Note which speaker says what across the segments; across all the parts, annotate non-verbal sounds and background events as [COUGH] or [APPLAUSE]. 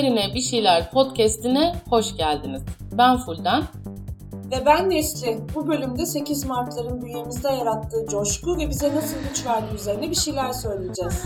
Speaker 1: Üzerine Bir Şeyler podcastine hoş geldiniz. Ben Fulden.
Speaker 2: Ve ben Nesli. Bu bölümde 8 Mart'ların bünyemizde yarattığı coşku ve bize nasıl güç verdiği üzerine bir şeyler söyleyeceğiz.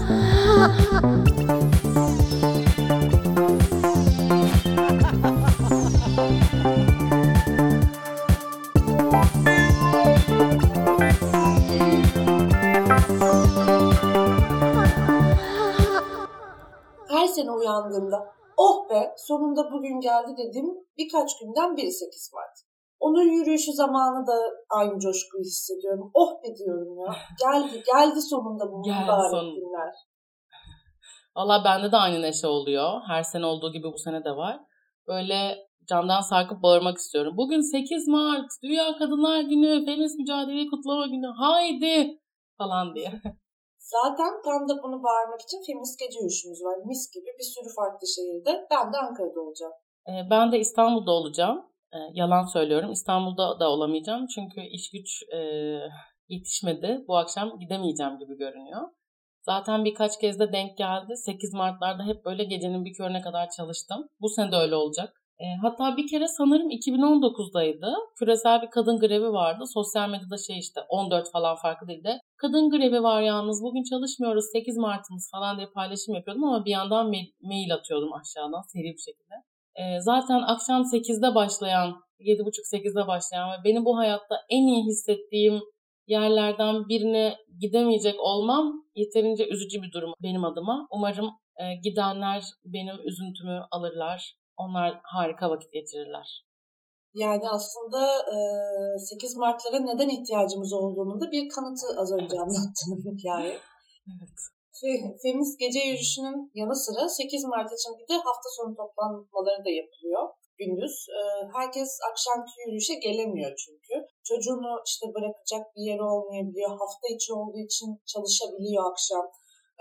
Speaker 2: Her sene uyandığımda oh be sonunda bugün geldi dedim birkaç günden biri 8 Mart. Onun yürüyüşü zamanı da aynı coşkuyu hissediyorum. Oh be diyorum ya. [LAUGHS] Geldi, geldi sonunda bu mübarek günler.
Speaker 1: Valla bende de aynı neşe oluyor. Her sene olduğu gibi bu sene de var. Böyle camdan sarkıp bağırmak istiyorum. Bugün 8 Mart, Dünya Kadınlar Günü, Feminist Mücadele Kutlama Günü. Haydi! Falan diye. [LAUGHS]
Speaker 2: Zaten tam da bunu bağırmak için feminist gece yürüyüşümüz var. Mis gibi bir sürü farklı şehirde. Ben de Ankara'da olacağım.
Speaker 1: Ee, Ben de İstanbul'da olacağım. Ee, Yalan söylüyorum. İstanbul'da da olamayacağım. Çünkü iş güç e, yetişmedi. Bu akşam gidemeyeceğim gibi görünüyor. Zaten birkaç kez de denk geldi. 8 Mart'larda hep böyle gecenin bir körüne kadar çalıştım. Bu sene de öyle olacak. E, hatta bir kere sanırım 2019'daydı. Küresel bir kadın grevi vardı. Sosyal medyada şey işte 14 falan farklı değil de kadın grevi var yalnız bugün çalışmıyoruz 8 Mart'ımız falan diye paylaşım yapıyordum ama bir yandan mail, atıyordum aşağıdan seri bir şekilde. E, zaten akşam 8'de başlayan 7.30-8'de başlayan ve benim bu hayatta en iyi hissettiğim yerlerden birine gidemeyecek olmam yeterince üzücü bir durum benim adıma. Umarım e, gidenler benim üzüntümü alırlar. Onlar harika vakit geçirirler.
Speaker 2: Yani aslında e, 8 Mart'lara neden ihtiyacımız olduğunun da bir kanıtı az önce anlattığım hikaye.
Speaker 1: Evet.
Speaker 2: Fe- Feminist gece yürüyüşünün yanı sıra 8 Mart için bir de hafta sonu toplanmaları da yapılıyor gündüz. E, herkes akşamki yürüyüşe gelemiyor çünkü. Çocuğunu işte bırakacak bir yeri olmayabiliyor. Hafta içi olduğu için çalışabiliyor akşam.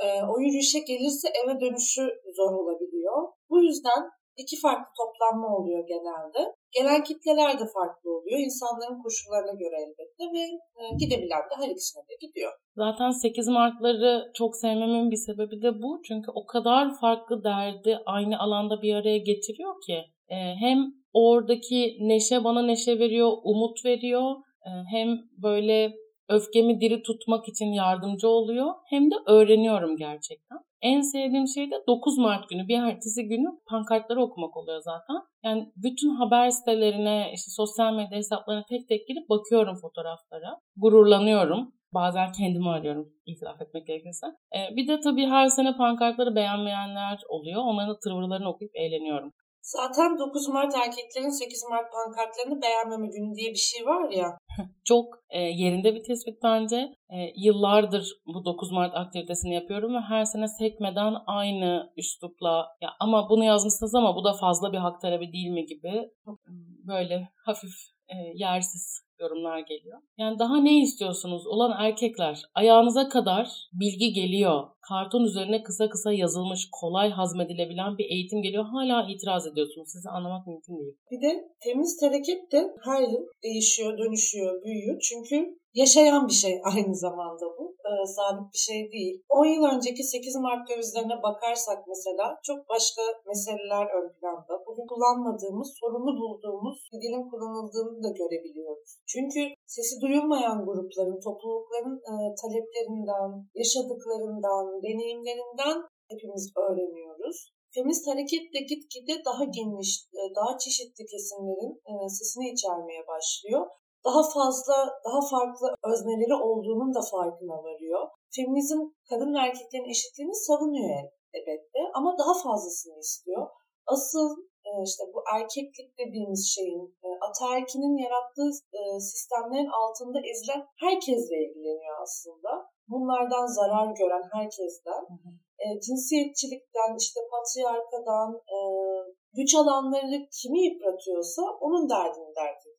Speaker 2: E, o yürüyüşe gelirse eve dönüşü zor olabiliyor. Bu yüzden iki farklı toplanma oluyor genelde. Gelen kitleler de farklı oluyor. İnsanların koşullarına göre elbette ve e, gidebilen de her ikisine de gidiyor.
Speaker 1: Zaten 8 Mart'ları çok sevmemin bir sebebi de bu. Çünkü o kadar farklı derdi aynı alanda bir araya getiriyor ki. Ee, hem oradaki neşe bana neşe veriyor, umut veriyor. Ee, hem böyle öfkemi diri tutmak için yardımcı oluyor. Hem de öğreniyorum gerçekten. En sevdiğim şey de 9 Mart günü bir ertesi günü pankartları okumak oluyor zaten. Yani bütün haber sitelerine, işte sosyal medya hesaplarına tek tek girip bakıyorum fotoğraflara. Gururlanıyorum. Bazen kendimi arıyorum itiraf etmek gerekirse. Ee, bir de tabii her sene pankartları beğenmeyenler oluyor. Onların da tırvırlarını okuyup eğleniyorum.
Speaker 2: Zaten 9 Mart erkeklerin 8 Mart pankartlarını beğenmeme günü diye bir şey var ya.
Speaker 1: Çok e, yerinde bir tespit bence. E, yıllardır bu 9 Mart aktivitesini yapıyorum ve her sene sekmeden aynı üslupla ya ama bunu yazmışsınız ama bu da fazla bir hak talebi değil mi gibi böyle hafif e, yersiz yorumlar geliyor. Yani daha ne istiyorsunuz olan erkekler? Ayağınıza kadar bilgi geliyor. Karton üzerine kısa kısa yazılmış, kolay hazmedilebilen bir eğitim geliyor. Hala itiraz ediyorsunuz. Sizi anlamak mümkün değil.
Speaker 2: Bir de temiz hareket de her yıl değişiyor, dönüşüyor, büyüyor. Çünkü yaşayan bir şey aynı zamanda bu. Ee, sabit bir şey değil. 10 yıl önceki 8 Mart dövizlerine bakarsak mesela çok başka meseleler ön planda. Bugün kullanmadığımız, sorunu bulduğumuz bir dilin kullanıldığını da görebiliyoruz. Çünkü sesi duyulmayan grupların, toplulukların e, taleplerinden, yaşadıklarından, deneyimlerinden hepimiz öğreniyoruz. Feminist hareket de gitgide daha geniş, e, daha çeşitli kesimlerin e, sesini içermeye başlıyor. Daha fazla, daha farklı özneleri olduğunun da farkına varıyor. Feminizm kadın ve erkeklerin eşitliğini savunuyor el- elbette ama daha fazlasını istiyor. Asıl e, işte bu erkeklik dediğimiz şeyin e, ataerkinin yarattığı e, sistemlerin altında ezilen herkesle ilgileniyor aslında. Bunlardan zarar gören herkesten e, cinsiyetçilikten, işte patriarkadan, güç alanları kimi yıpratıyorsa onun derdini dert.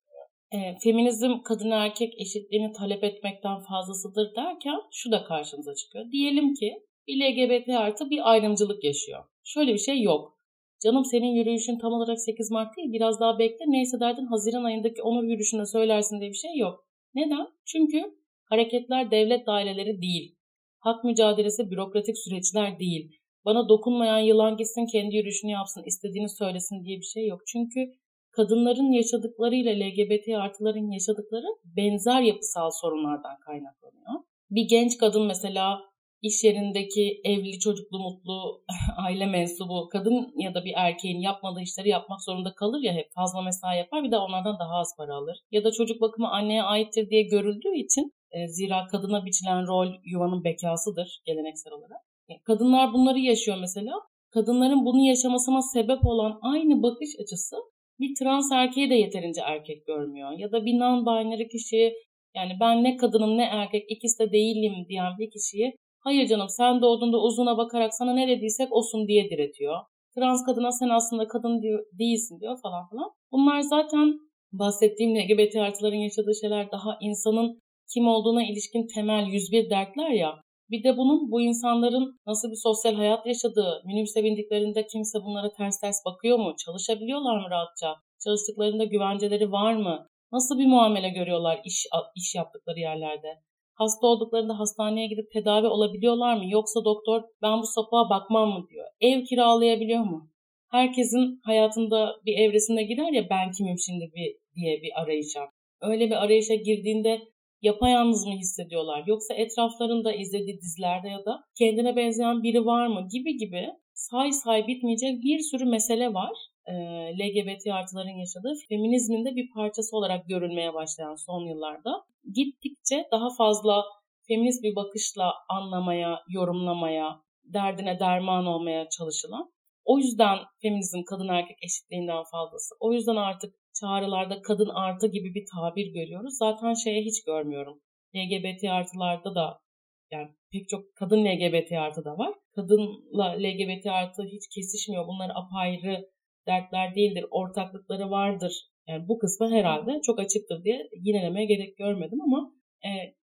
Speaker 1: E, feminizm kadın erkek eşitliğini talep etmekten fazlasıdır derken şu da karşımıza çıkıyor. Diyelim ki bir LGBT artı bir ayrımcılık yaşıyor. Şöyle bir şey yok. Canım senin yürüyüşün tam olarak 8 Mart değil biraz daha bekle neyse derdin Haziran ayındaki onur yürüyüşünde söylersin diye bir şey yok. Neden? Çünkü hareketler devlet daireleri değil. Hak mücadelesi bürokratik süreçler değil. bana dokunmayan yılan gitsin kendi yürüyüşünü yapsın, istediğini söylesin diye bir şey yok. Çünkü kadınların yaşadıklarıyla LGBT artıların yaşadıkları benzer yapısal sorunlardan kaynaklanıyor. Bir genç kadın mesela iş yerindeki evli, çocuklu, mutlu [LAUGHS] aile mensubu kadın ya da bir erkeğin yapmadığı işleri yapmak zorunda kalır ya hep fazla mesai yapar bir de onlardan daha az para alır. Ya da çocuk bakımı anneye aittir diye görüldüğü için e, zira kadına biçilen rol yuvanın bekasıdır geleneksel olarak. E, kadınlar bunları yaşıyor mesela. Kadınların bunu yaşamasına sebep olan aynı bakış açısı bir trans erkeği de yeterince erkek görmüyor. Ya da bir non-binary kişi yani ben ne kadınım ne erkek ikisi de değilim diyen bir kişiyi hayır canım sen doğduğunda uzuna bakarak sana ne dediysek olsun diye diretiyor. Trans kadına sen aslında kadın değilsin diyor falan falan. Bunlar zaten bahsettiğim LGBT artıların yaşadığı şeyler daha insanın kim olduğuna ilişkin temel 101 dertler ya. Bir de bunun bu insanların nasıl bir sosyal hayat yaşadığı, minibüse bindiklerinde kimse bunlara ters ters bakıyor mu? Çalışabiliyorlar mı rahatça? Çalıştıklarında güvenceleri var mı? Nasıl bir muamele görüyorlar iş, iş yaptıkları yerlerde? Hasta olduklarında hastaneye gidip tedavi olabiliyorlar mı? Yoksa doktor ben bu sapığa bakmam mı diyor. Ev kiralayabiliyor mu? Herkesin hayatında bir evresinde girer ya ben kimim şimdi bir, diye bir arayışa. Öyle bir arayışa girdiğinde yapayalnız mı hissediyorlar yoksa etraflarında izlediği dizilerde ya da kendine benzeyen biri var mı gibi gibi say say bitmeyecek bir sürü mesele var. E, LGBT artıların yaşadığı feminizmin de bir parçası olarak görülmeye başlayan son yıllarda. Gittikçe daha fazla feminist bir bakışla anlamaya, yorumlamaya, derdine derman olmaya çalışılan. O yüzden feminizm kadın erkek eşitliğinden fazlası. O yüzden artık çağrılarda kadın artı gibi bir tabir görüyoruz. Zaten şeye hiç görmüyorum. LGBT artılarda da yani pek çok kadın LGBT artı da var. Kadınla LGBT artı hiç kesişmiyor. Bunlar apayrı dertler değildir. Ortaklıkları vardır. Yani bu kısmı herhalde çok açıktır diye yinelemeye gerek görmedim ama e,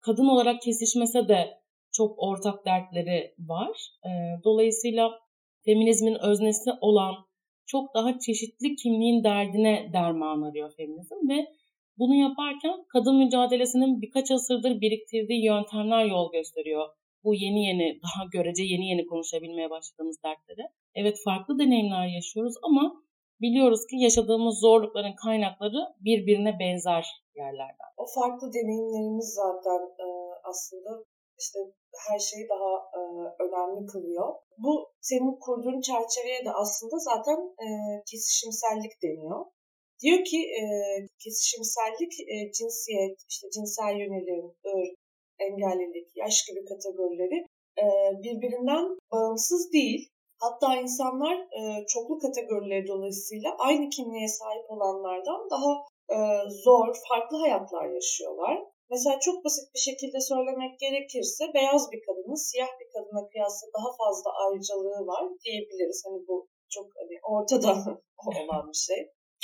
Speaker 1: kadın olarak kesişmese de çok ortak dertleri var. E, dolayısıyla feminizmin öznesi olan çok daha çeşitli kimliğin derdine derman arıyor feminizm ve bunu yaparken kadın mücadelesinin birkaç asırdır biriktirdiği yöntemler yol gösteriyor. Bu yeni yeni, daha görece yeni yeni konuşabilmeye başladığımız dertlere. Evet farklı deneyimler yaşıyoruz ama biliyoruz ki yaşadığımız zorlukların kaynakları birbirine benzer yerlerden.
Speaker 2: O farklı deneyimlerimiz zaten aslında işte her şeyi daha e, önemli kılıyor. Bu senin kurduğun çerçeveye de aslında zaten e, kesişimsellik deniyor. Diyor ki e, kesişimsellik e, cinsiyet, işte cinsel yönelim, ırk, engellilik, yaş gibi kategorileri e, birbirinden bağımsız değil. Hatta insanlar e, çoklu kategorileri dolayısıyla aynı kimliğe sahip olanlardan daha e, zor, farklı hayatlar yaşıyorlar. Mesela çok basit bir şekilde söylemek gerekirse beyaz bir kadının siyah bir kadına kıyasla daha fazla ayrıcalığı var diyebiliriz. Hani bu çok hani ortada [LAUGHS] olan bir şey.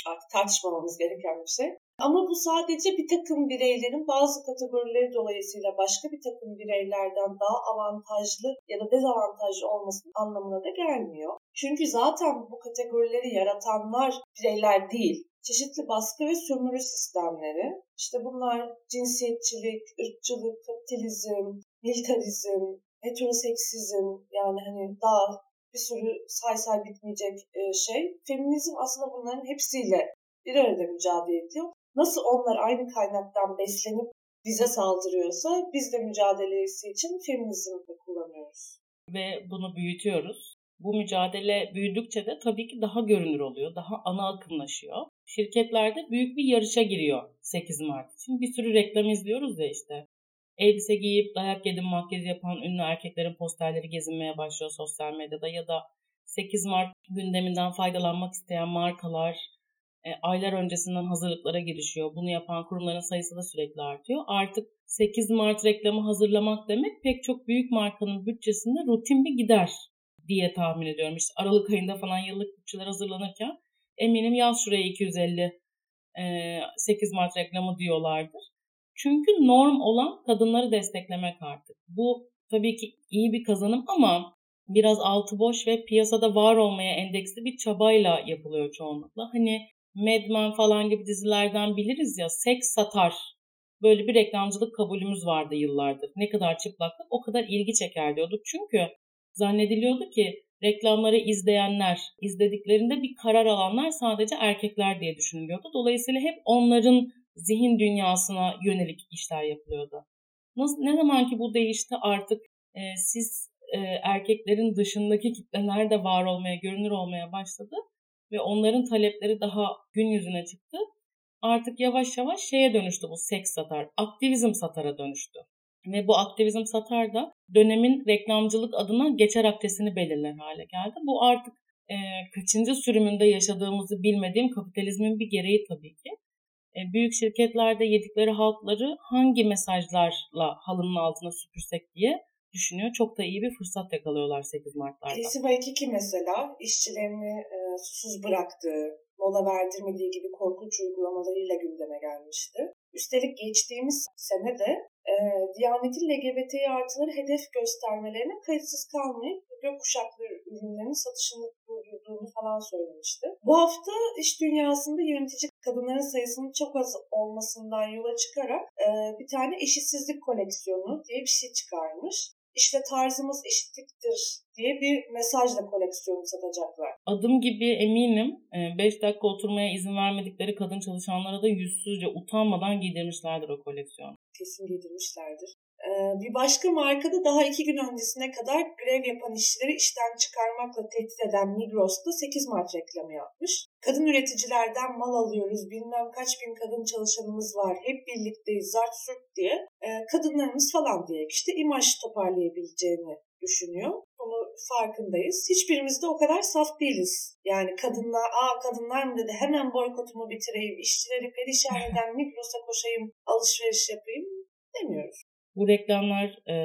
Speaker 2: Artık tartışmamamız gereken bir şey. Ama bu sadece bir takım bireylerin bazı kategorileri dolayısıyla başka bir takım bireylerden daha avantajlı ya da dezavantajlı olmasının anlamına da gelmiyor. Çünkü zaten bu kategorileri yaratanlar bireyler değil çeşitli baskı ve sömürü sistemleri. İşte bunlar cinsiyetçilik, ırkçılık, kapitalizm, militarizm, heteroseksizm yani hani daha bir sürü say say bitmeyecek e, şey. Feminizm aslında bunların hepsiyle bir arada mücadele ediyor. Nasıl onlar aynı kaynaktan beslenip bize saldırıyorsa biz de mücadelesi için feminizmi kullanıyoruz.
Speaker 1: Ve bunu büyütüyoruz. Bu mücadele büyüdükçe de tabii ki daha görünür oluyor, daha ana akımlaşıyor şirketlerde büyük bir yarışa giriyor 8 Mart için. Bir sürü reklam izliyoruz ya işte. Elbise giyip dayak yedim makyaj yapan ünlü erkeklerin posterleri gezinmeye başlıyor sosyal medyada ya da 8 Mart gündeminden faydalanmak isteyen markalar e, aylar öncesinden hazırlıklara girişiyor. Bunu yapan kurumların sayısı da sürekli artıyor. Artık 8 Mart reklamı hazırlamak demek pek çok büyük markanın bütçesinde rutin bir gider diye tahmin ediyorum. İşte Aralık ayında falan yıllık bütçeler hazırlanırken eminim yaz şuraya 250 8 Mart reklamı diyorlardır. Çünkü norm olan kadınları desteklemek artık. Bu tabii ki iyi bir kazanım ama biraz altı boş ve piyasada var olmaya endeksli bir çabayla yapılıyor çoğunlukla. Hani Mad Men falan gibi dizilerden biliriz ya seks satar. Böyle bir reklamcılık kabulümüz vardı yıllardır. Ne kadar çıplaklık o kadar ilgi çeker diyorduk. Çünkü zannediliyordu ki reklamları izleyenler, izlediklerinde bir karar alanlar sadece erkekler diye düşünülüyordu. Dolayısıyla hep onların zihin dünyasına yönelik işler yapılıyordu. Nasıl, ne zaman ki bu değişti artık e, siz e, erkeklerin dışındaki kitleler de var olmaya, görünür olmaya başladı ve onların talepleri daha gün yüzüne çıktı. Artık yavaş yavaş şeye dönüştü bu seks satar, aktivizm satara dönüştü. Ve bu aktivizm satar da dönemin reklamcılık adına geçer akdesini belirler hale geldi. Bu artık e, kaçıncı sürümünde yaşadığımızı bilmediğim kapitalizmin bir gereği tabii ki. E, büyük şirketlerde yedikleri halkları hangi mesajlarla halının altına süpürsek diye düşünüyor. Çok da iyi bir fırsat yakalıyorlar 8 Mart'larda.
Speaker 2: Kesiba 2 mesela işçilerini e, susuz bıraktığı, mola verdirmediği gibi korkunç uygulamalarıyla gündeme gelmişti. Üstelik geçtiğimiz sene de e, Diyanet'in LGBT artıları hedef göstermelerine kayıtsız kalmayıp gökkuşaklı ürünlerin satışını durdurduğunu falan söylemişti. Bu hafta iş dünyasında yönetici kadınların sayısının çok az olmasından yola çıkarak e, bir tane eşitsizlik koleksiyonu diye bir şey çıkarmış işte tarzımız eşitliktir diye bir mesajla koleksiyonu satacaklar.
Speaker 1: Adım gibi eminim 5 e, dakika oturmaya izin vermedikleri kadın çalışanlara da yüzsüzce utanmadan giydirmişlerdir o koleksiyonu.
Speaker 2: Kesin giydirmişlerdir. Ee, bir başka markada daha iki gün öncesine kadar grev yapan işçileri işten çıkarmakla tehdit eden Migros'ta 8 Mart reklamı yapmış. Kadın üreticilerden mal alıyoruz, bilmem kaç bin kadın çalışanımız var, hep birlikteyiz, zart sürt diye e, kadınlarımız falan diye işte imaj toparlayabileceğini düşünüyor. Bunu farkındayız. Hiçbirimiz de o kadar saf değiliz. Yani kadınlar, aa kadınlar mı dedi hemen boykotumu bitireyim, işçileri perişan [LAUGHS] eden Migros'a koşayım, alışveriş yapayım demiyoruz.
Speaker 1: Bu reklamlar e,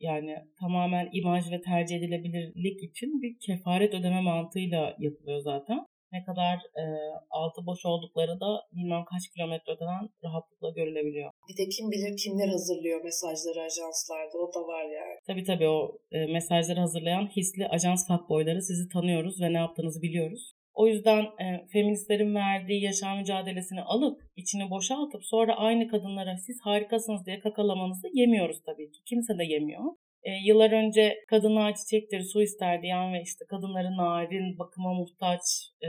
Speaker 1: yani tamamen imaj ve tercih edilebilirlik için bir kefaret ödeme mantığıyla yapılıyor zaten. Ne kadar e, altı boş oldukları da bilmem kaç kilometre öteden rahatlıkla görülebiliyor.
Speaker 2: Bir de kim bilir kimler hazırlıyor mesajları ajanslarda o da var yani.
Speaker 1: Tabii tabii o e, mesajları hazırlayan hisli ajans fuckboyları sizi tanıyoruz ve ne yaptığınızı biliyoruz. O yüzden e, feministlerin verdiği yaşam mücadelesini alıp içini boşaltıp sonra aynı kadınlara siz harikasınız diye kakalamanızı yemiyoruz tabii ki. Kimse de yemiyor. E, yıllar önce kadınlar çiçektir, su ister diyen ve işte kadınların narin, bakıma muhtaç, e,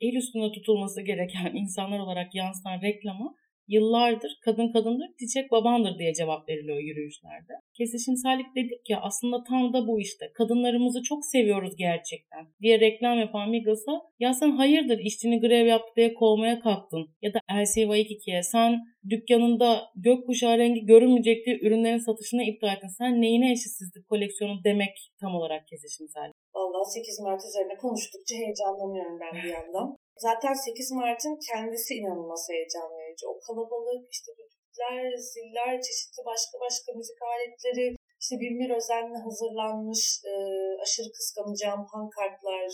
Speaker 1: el üstünde tutulması gereken [LAUGHS] insanlar olarak yansıtan reklama yıllardır kadın kadındır, çiçek babandır diye cevap veriliyor yürüyüşlerde. Kesişimsellik dedik ya aslında tam da bu işte. Kadınlarımızı çok seviyoruz gerçekten diye reklam yapan Migros'a ya sen hayırdır işçini grev yaptı diye kovmaya kalktın. Ya da LCY2'ye sen dükkanında gökkuşağı rengi görünmeyecek diye ürünlerin satışını iptal ettin. Sen neyine eşitsizlik koleksiyonu demek tam olarak kesişimsellik.
Speaker 2: Vallahi 8 Mart üzerine konuştukça heyecanlanıyorum ben bir yandan. Zaten 8 Mart'ın kendisi inanılmaz heyecan verici. O kalabalık, işte düdükler, ziller, çeşitli başka başka müzik aletleri, işte bir özenle hazırlanmış e, aşırı kıskanacağım pankartlar,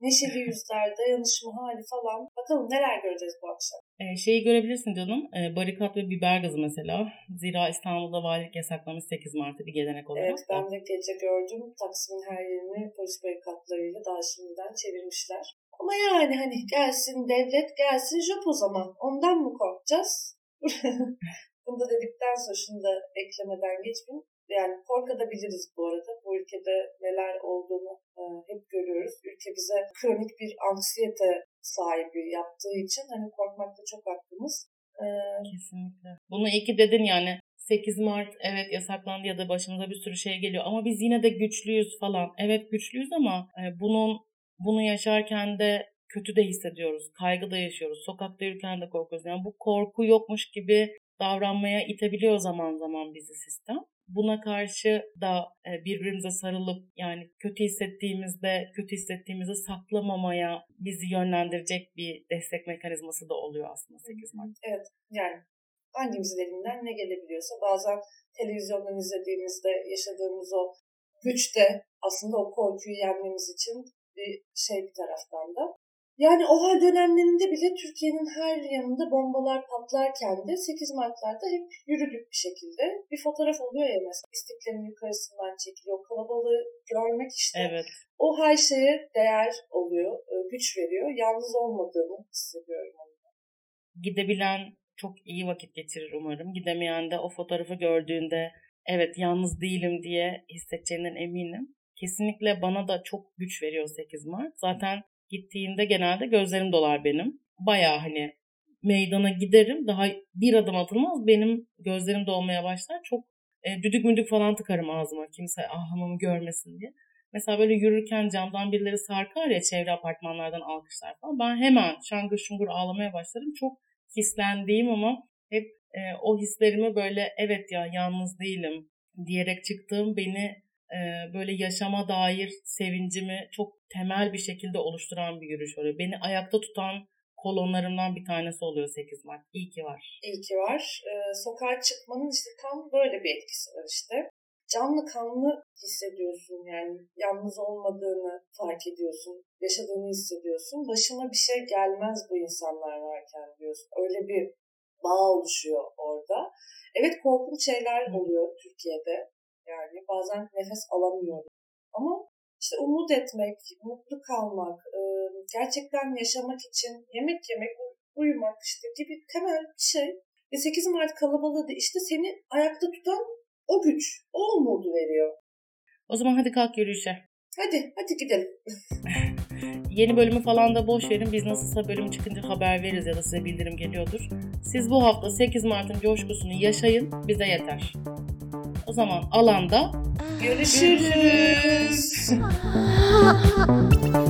Speaker 2: neşeli [LAUGHS] yüzler, dayanışma hali falan. Bakalım neler göreceğiz bu akşam.
Speaker 1: E, şeyi görebilirsin canım. E, barikat ve biber gazı mesela. Zira İstanbul'da valilik yasaklamış 8 Mart'ı bir gelenek olarak.
Speaker 2: Evet ben de gece gördüm. Taksim'in her yerini polis barikatlarıyla daha şimdiden çevirmişler. Ama yani hani gelsin devlet gelsin JOP o zaman. Ondan mı korkacağız? [LAUGHS] Bunu da dedikten sonra şunu da eklemeden geçmeyeyim. Yani korkabiliriz bu arada. Bu ülkede neler olduğunu e, hep görüyoruz. Ülke bize kronik bir anksiyete sahibi yaptığı için hani korkmakta çok hakkımız.
Speaker 1: Ee, Kesinlikle. Bunu iyi ki dedin yani. 8 Mart evet yasaklandı ya da başımıza bir sürü şey geliyor ama biz yine de güçlüyüz falan. Evet güçlüyüz ama e, bunun bunu yaşarken de kötü de hissediyoruz. Kaygı da yaşıyoruz. Sokakta yürürken de korkuyoruz. Yani bu korku yokmuş gibi davranmaya itebiliyor zaman zaman bizi sistem. Buna karşı da e, birbirimize sarılıp yani kötü hissettiğimizde kötü hissettiğimizi saklamamaya bizi yönlendirecek bir destek mekanizması da oluyor aslında 8 Mart.
Speaker 2: Evet yani hangimizin elinden ne gelebiliyorsa bazen televizyondan izlediğimizde yaşadığımız o güç de aslında o korkuyu yenmemiz için bir şey bir taraftan da. Yani o hal dönemlerinde bile Türkiye'nin her yanında bombalar patlarken de 8 Mart'larda hep yürüdük bir şekilde. Bir fotoğraf oluyor ya mesela istiklalin yukarısından çekiliyor. O kalabalığı görmek işte.
Speaker 1: Evet.
Speaker 2: O her şeye değer oluyor, e, güç veriyor. Yalnız olmadığımı hissediyorum onunla.
Speaker 1: Gidebilen çok iyi vakit geçirir umarım. Gidemeyen de o fotoğrafı gördüğünde evet yalnız değilim diye hissedeceğinden eminim kesinlikle bana da çok güç veriyor 8 Mart. Zaten gittiğimde genelde gözlerim dolar benim. Baya hani meydana giderim daha bir adım atılmaz benim gözlerim dolmaya başlar. Çok e, düdük müdük falan tıkarım ağzıma kimse ahlamamı görmesin diye. Mesela böyle yürürken camdan birileri sarkar ya çevre apartmanlardan alkışlar falan. Ben hemen şangır şungur ağlamaya başlarım. Çok hislendiğim ama hep e, o hislerimi böyle evet ya yalnız değilim diyerek çıktığım beni böyle yaşama dair sevincimi çok temel bir şekilde oluşturan bir yürüyüş oluyor. Beni ayakta tutan kolonlarımdan bir tanesi oluyor 8 Mart. İyi ki var.
Speaker 2: İyi ki var. Ee, sokağa çıkmanın işte tam böyle bir etkisi var işte. Canlı kanlı hissediyorsun yani yalnız olmadığını fark ediyorsun, yaşadığını hissediyorsun. Başına bir şey gelmez bu insanlar varken diyorsun. Öyle bir bağ oluşuyor orada. Evet korkunç şeyler oluyor Türkiye'de. Yani bazen nefes alamıyorum. Ama işte umut etmek, mutlu kalmak, gerçekten yaşamak için yemek yemek, uyumak işte gibi temel bir şey. Ve 8 Mart kalabalığı da işte seni ayakta tutan o güç, o umudu veriyor.
Speaker 1: O zaman hadi kalk yürüyüşe.
Speaker 2: Hadi, hadi gidelim. [LAUGHS]
Speaker 1: Yeni bölümü falan da boş verin. Biz nasılsa bölüm çıkınca haber veririz ya da size bildirim geliyordur. Siz bu hafta 8 Mart'ın coşkusunu yaşayın. Bize yeter. O zaman alanda
Speaker 2: görüşürüz. görüşürüz. [LAUGHS]